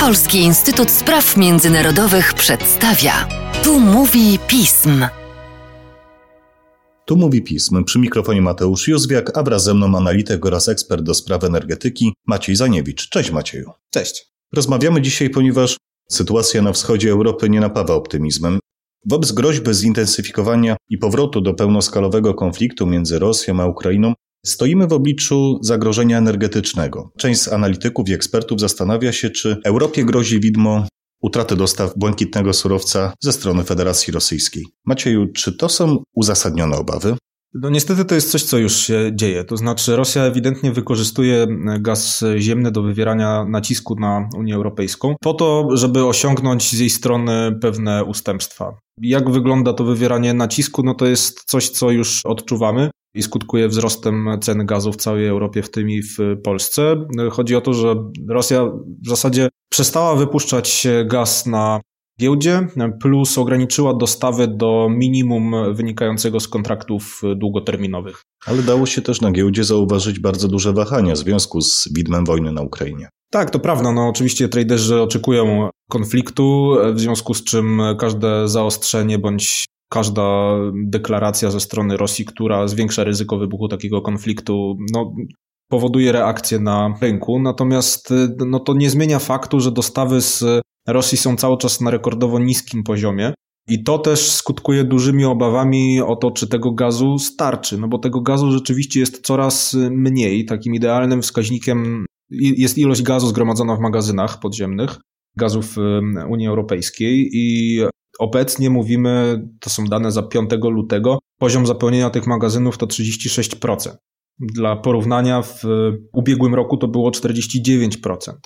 Polski Instytut Spraw Międzynarodowych przedstawia. Tu mówi pism. Tu mówi pism. Przy mikrofonie Mateusz Józwiak, a wraz ze mną analityk oraz ekspert do spraw energetyki Maciej Zaniewicz. Cześć Macieju. Cześć. Rozmawiamy dzisiaj, ponieważ sytuacja na wschodzie Europy nie napawa optymizmem. Wobec groźby zintensyfikowania i powrotu do pełnoskalowego konfliktu między Rosją a Ukrainą Stoimy w obliczu zagrożenia energetycznego. Część z analityków i ekspertów zastanawia się, czy Europie grozi widmo utraty dostaw błękitnego surowca ze strony Federacji Rosyjskiej. Macieju, czy to są uzasadnione obawy? No niestety to jest coś, co już się dzieje. To znaczy Rosja ewidentnie wykorzystuje gaz ziemny do wywierania nacisku na Unię Europejską po to, żeby osiągnąć z jej strony pewne ustępstwa. Jak wygląda to wywieranie nacisku? No to jest coś, co już odczuwamy i skutkuje wzrostem ceny gazu w całej Europie, w tym i w Polsce. Chodzi o to, że Rosja w zasadzie przestała wypuszczać gaz na giełdzie, plus ograniczyła dostawy do minimum wynikającego z kontraktów długoterminowych. Ale dało się też na giełdzie zauważyć bardzo duże wahania w związku z widmem wojny na Ukrainie. Tak, to prawda. No, oczywiście traderzy oczekują konfliktu, w związku z czym każde zaostrzenie bądź każda deklaracja ze strony Rosji, która zwiększa ryzyko wybuchu takiego konfliktu, no, powoduje reakcję na rynku. Natomiast no, to nie zmienia faktu, że dostawy z Rosji są cały czas na rekordowo niskim poziomie. I to też skutkuje dużymi obawami o to, czy tego gazu starczy, no bo tego gazu rzeczywiście jest coraz mniej. Takim idealnym wskaźnikiem jest ilość gazu zgromadzona w magazynach podziemnych, gazów Unii Europejskiej i Obecnie mówimy, to są dane za 5 lutego, poziom zapełnienia tych magazynów to 36%. Dla porównania w ubiegłym roku to było 49%,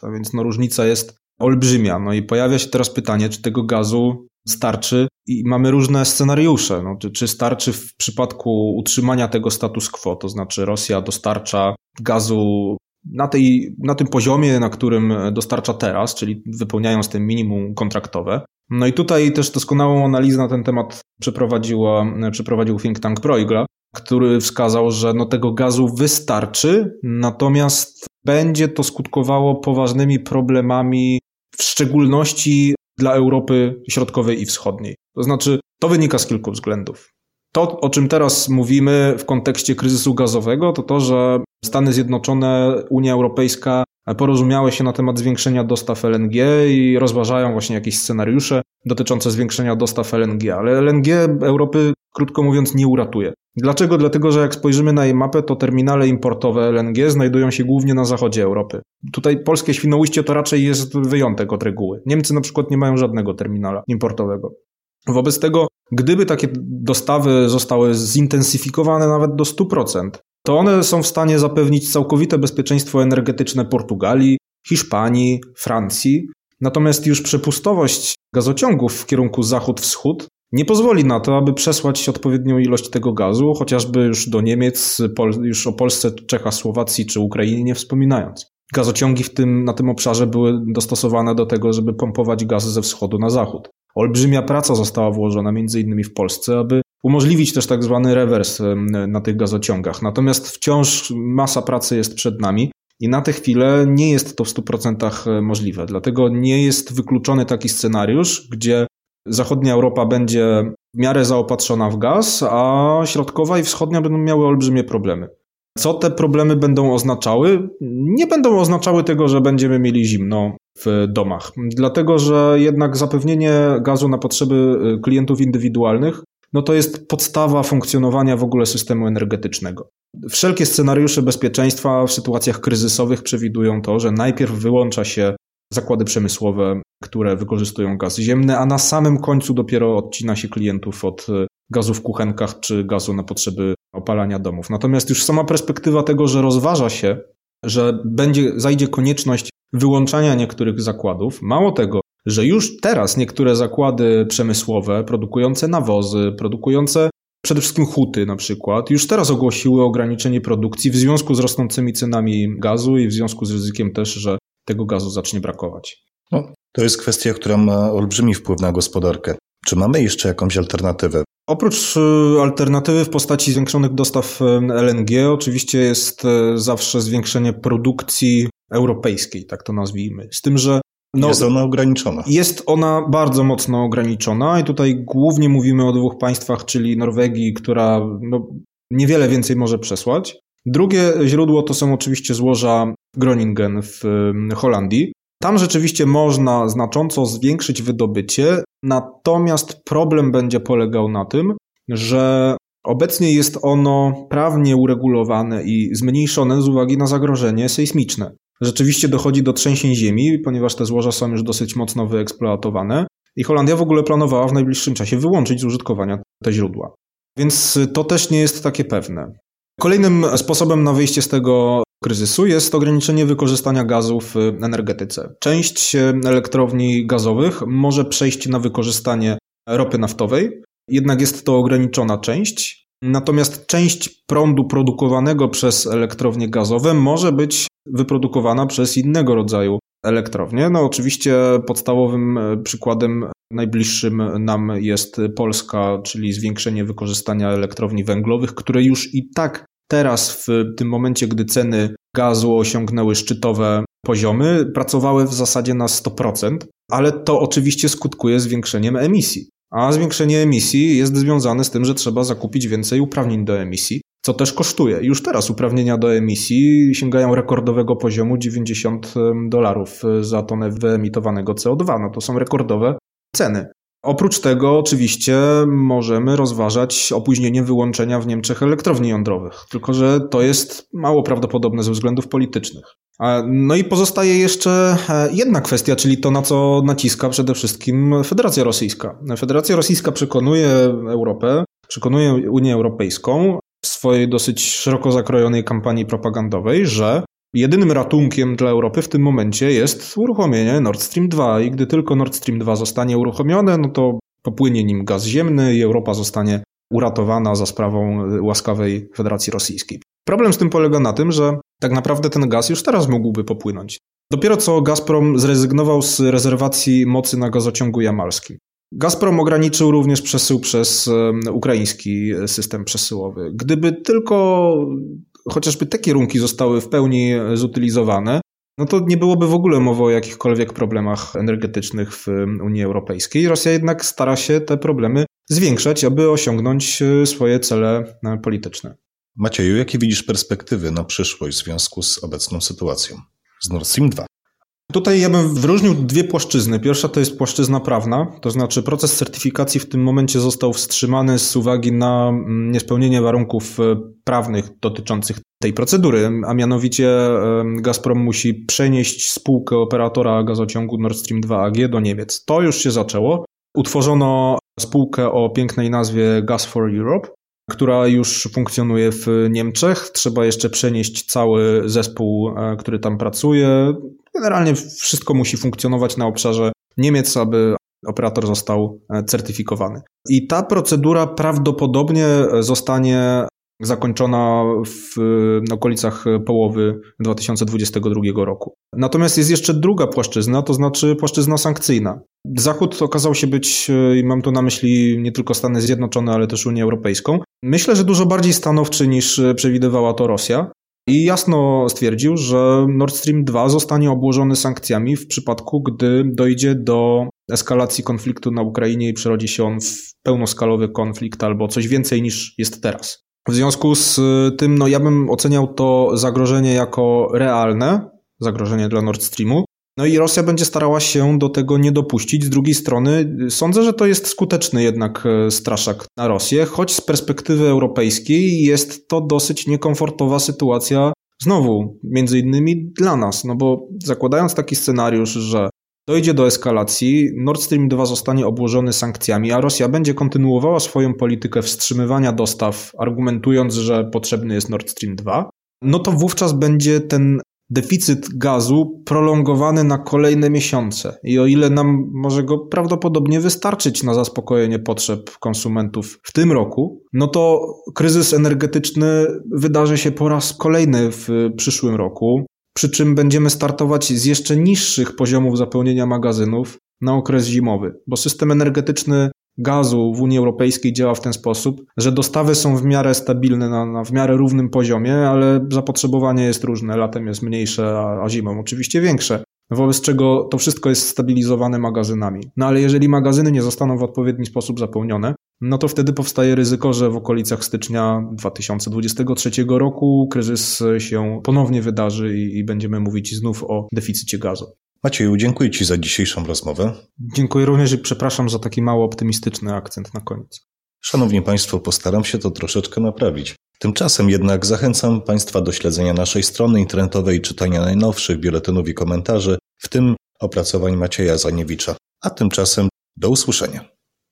a więc no różnica jest olbrzymia. No i pojawia się teraz pytanie, czy tego gazu starczy i mamy różne scenariusze. No, czy, czy starczy w przypadku utrzymania tego status quo, to znaczy Rosja dostarcza gazu na, tej, na tym poziomie, na którym dostarcza teraz, czyli wypełniając ten minimum kontraktowe. No i tutaj też doskonałą analizę na ten temat przeprowadziła, przeprowadził think tank Proigla, który wskazał, że no tego gazu wystarczy, natomiast będzie to skutkowało poważnymi problemami, w szczególności dla Europy Środkowej i Wschodniej. To znaczy, to wynika z kilku względów. To, o czym teraz mówimy w kontekście kryzysu gazowego, to to, że Stany Zjednoczone, Unia Europejska porozumiały się na temat zwiększenia dostaw LNG i rozważają właśnie jakieś scenariusze dotyczące zwiększenia dostaw LNG, ale LNG Europy, krótko mówiąc, nie uratuje. Dlaczego? Dlatego, że jak spojrzymy na jej mapę, to terminale importowe LNG znajdują się głównie na zachodzie Europy. Tutaj polskie Świnoujście to raczej jest wyjątek od reguły. Niemcy na przykład nie mają żadnego terminala importowego. Wobec tego, gdyby takie dostawy zostały zintensyfikowane nawet do 100%, to one są w stanie zapewnić całkowite bezpieczeństwo energetyczne Portugalii, Hiszpanii, Francji. Natomiast już przepustowość gazociągów w kierunku zachód-wschód nie pozwoli na to, aby przesłać odpowiednią ilość tego gazu, chociażby już do Niemiec, już o Polsce, Czechach, Słowacji czy Ukrainie nie wspominając. Gazociągi w tym, na tym obszarze były dostosowane do tego, żeby pompować gaz ze wschodu na zachód. Olbrzymia praca została włożona między innymi w Polsce, aby umożliwić też tak zwany rewers na tych gazociągach. Natomiast wciąż masa pracy jest przed nami. I na tę chwilę nie jest to w 100% możliwe. Dlatego nie jest wykluczony taki scenariusz, gdzie zachodnia Europa będzie w miarę zaopatrzona w gaz, a środkowa i wschodnia będą miały olbrzymie problemy. Co te problemy będą oznaczały? Nie będą oznaczały tego, że będziemy mieli zimno w domach, dlatego że jednak zapewnienie gazu na potrzeby klientów indywidualnych no to jest podstawa funkcjonowania w ogóle systemu energetycznego. Wszelkie scenariusze bezpieczeństwa w sytuacjach kryzysowych przewidują to, że najpierw wyłącza się zakłady przemysłowe, które wykorzystują gaz ziemny, a na samym końcu dopiero odcina się klientów od e, gazu w kuchenkach czy gazu na potrzeby opalania domów. Natomiast już sama perspektywa tego, że rozważa się, że będzie, zajdzie konieczność wyłączania niektórych zakładów, mało tego, że już teraz niektóre zakłady przemysłowe produkujące nawozy, produkujące przede wszystkim huty na przykład, już teraz ogłosiły ograniczenie produkcji w związku z rosnącymi cenami gazu i w związku z ryzykiem też, że tego gazu zacznie brakować. No, to jest kwestia, która ma olbrzymi wpływ na gospodarkę. Czy mamy jeszcze jakąś alternatywę? Oprócz y, alternatywy w postaci zwiększonych dostaw y, LNG, oczywiście jest y, zawsze zwiększenie produkcji europejskiej, tak to nazwijmy. Z tym, że No, jest ona ograniczona. Jest ona bardzo mocno ograniczona i tutaj głównie mówimy o dwóch państwach, czyli Norwegii, która no, niewiele więcej może przesłać. Drugie źródło to są oczywiście złoża Groningen w Holandii. Tam rzeczywiście można znacząco zwiększyć wydobycie, natomiast problem będzie polegał na tym, że obecnie jest ono prawnie uregulowane i zmniejszone z uwagi na zagrożenie sejsmiczne. Rzeczywiście dochodzi do trzęsień ziemi, ponieważ te złoża są już dosyć mocno wyeksploatowane i Holandia w ogóle planowała w najbliższym czasie wyłączyć z użytkowania te źródła. Więc to też nie jest takie pewne. Kolejnym sposobem na wyjście z tego kryzysu jest ograniczenie wykorzystania gazu w energetyce. Część elektrowni gazowych może przejść na wykorzystanie ropy naftowej, jednak jest to ograniczona część. Natomiast część prądu produkowanego przez elektrownie gazowe może być wyprodukowana przez innego rodzaju elektrownie. No oczywiście podstawowym przykładem najbliższym nam jest Polska, czyli zwiększenie wykorzystania elektrowni węglowych, które już i tak teraz, w tym momencie, gdy ceny gazu osiągnęły szczytowe poziomy, pracowały w zasadzie na 100%, ale to oczywiście skutkuje zwiększeniem emisji. A zwiększenie emisji jest związane z tym, że trzeba zakupić więcej uprawnień do emisji, co też kosztuje. Już teraz uprawnienia do emisji sięgają rekordowego poziomu 90 dolarów za tonę wyemitowanego CO2. No to są rekordowe ceny. Oprócz tego oczywiście możemy rozważać opóźnienie wyłączenia w Niemczech elektrowni jądrowych, tylko że to jest mało prawdopodobne ze względów politycznych. No i pozostaje jeszcze e, jedna kwestia, czyli to, na co naciska przede wszystkim Federacja Rosyjska. Federacja Rosyjska przekonuje Europę, przekonuje Unię Europejską swojej dosyć szeroko zakrojonej kampanii propagandowej, że Jedynym ratunkiem dla Europy w tym momencie jest uruchomienie Nord Stream 2 i gdy tylko Nord Stream 2 zostanie uruchomione, no to popłynie nim gaz ziemny i Europa zostanie uratowana za sprawą łaskawej Federacji Rosyjskiej. Problem z tym polega na tym, że tak naprawdę ten gaz już teraz mógłby popłynąć. Dopiero co Gazprom zrezygnował z rezerwacji mocy na gazociągu jamalskim. Gazprom ograniczył również przesył przez ukraiński system przesyłowy. Gdyby tylko chociażby te kierunki zostały w pełni zutylizowane, no to nie byłoby w ogóle mowy o jakichkolwiek problemach energetycznych w Unii Europejskiej. Rosja jednak stara się te problemy zwiększać, aby osiągnąć e, swoje cele e, polityczne. Macieju, jakie widzisz perspektywy na przyszłość w związku z obecną sytuacją? Z Nord Stream 2. Tutaj ja bym wyróżnił dwie płaszczyzny. Pierwsza to jest płaszczyzna prawna, to znaczy proces certyfikacji w tym momencie został wstrzymany z uwagi na mm, niespełnienie warunków e, prawnych dotyczących tej procedury, a mianowicie Gazprom musi przenieść spółkę operatora gazociągu Nord Stream 2 AG do Niemiec. To już się zaczęło. Utworzono spółkę o pięknej nazwie Gas for Europe, która już funkcjonuje w Niemczech. Trzeba jeszcze przenieść cały zespół, e, który tam pracuje. Generalnie wszystko musi funkcjonować na obszarze Niemiec, aby operator został e, certyfikowany. I ta procedura prawdopodobnie zostanie zakończona w okolicach połowy 2022 roku. Natomiast jest jeszcze druga płaszczyzna, to znaczy płaszczyzna sankcyjna. Zachód okazał się być, i mam tu na myśli nie tylko Stany Zjednoczone, ale też Unię Europejską, myślę, że dużo bardziej stanowczy niż przewidywała to Rosja. I jasno stwierdził, że Nord Stream 2 zostanie obłożony sankcjami w przypadku, gdy dojdzie do eskalacji konfliktu na Ukrainie i przerodzi się on w pełnoskalowy konflikt albo coś więcej niż jest teraz. W związku z tym, no ja bym oceniał to zagrożenie jako realne, zagrożenie dla Nord Streamu. No i Rosja będzie starała się do tego nie dopuścić. Z drugiej strony sądzę, że to jest skuteczny jednak e, straszak na Rosję, choć z perspektywy europejskiej jest to dosyć niekomfortowa sytuacja znowu, między innymi dla nas, no bo zakładając taki scenariusz, że Dojdzie do eskalacji, Nord Stream 2 zostanie obłożony sankcjami, a Rosja będzie kontynuowała swoją politykę wstrzymywania dostaw, argumentując, że potrzebny jest Nord Stream 2. No to wówczas będzie ten deficyt gazu prolongowany na kolejne miesiące. I o ile nam może go prawdopodobnie wystarczyć na zaspokojenie potrzeb konsumentów w tym roku, no to kryzys energetyczny wydarzy się po raz kolejny w przyszłym roku przy czym będziemy startować z jeszcze niższych poziomów zapełnienia magazynów na okres zimowy, bo system energetyczny gazu w Unii Europejskiej działa w ten sposób, że dostawy są w miarę stabilne na, na w miarę równym poziomie, ale zapotrzebowanie jest różne. Latem jest mniejsze, a, a zimą oczywiście większe. wobec czego to wszystko jest stabilizowane magazynami. No ale jeżeli magazyny nie zostaną w odpowiedni sposób zapełnione, no to wtedy powstaje ryzyko, że w okolicach stycznia 2023 roku kryzys się ponownie wydarzy i, i będziemy mówić znów o deficycie gazu. Macieju, dziękuję Ci za dzisiejszą rozmowę. Dziękuję również i przepraszam za taki mało optymistyczny akcent na koniec. Szanowni Państwo, postaram się to troszeczkę naprawić. Tymczasem jednak zachęcam Państwa do śledzenia naszej strony internetowej i czytania najnowszych biuletynów i komentarzy, w tym opracowań Macieja Zaniewicza. A tymczasem do usłyszenia.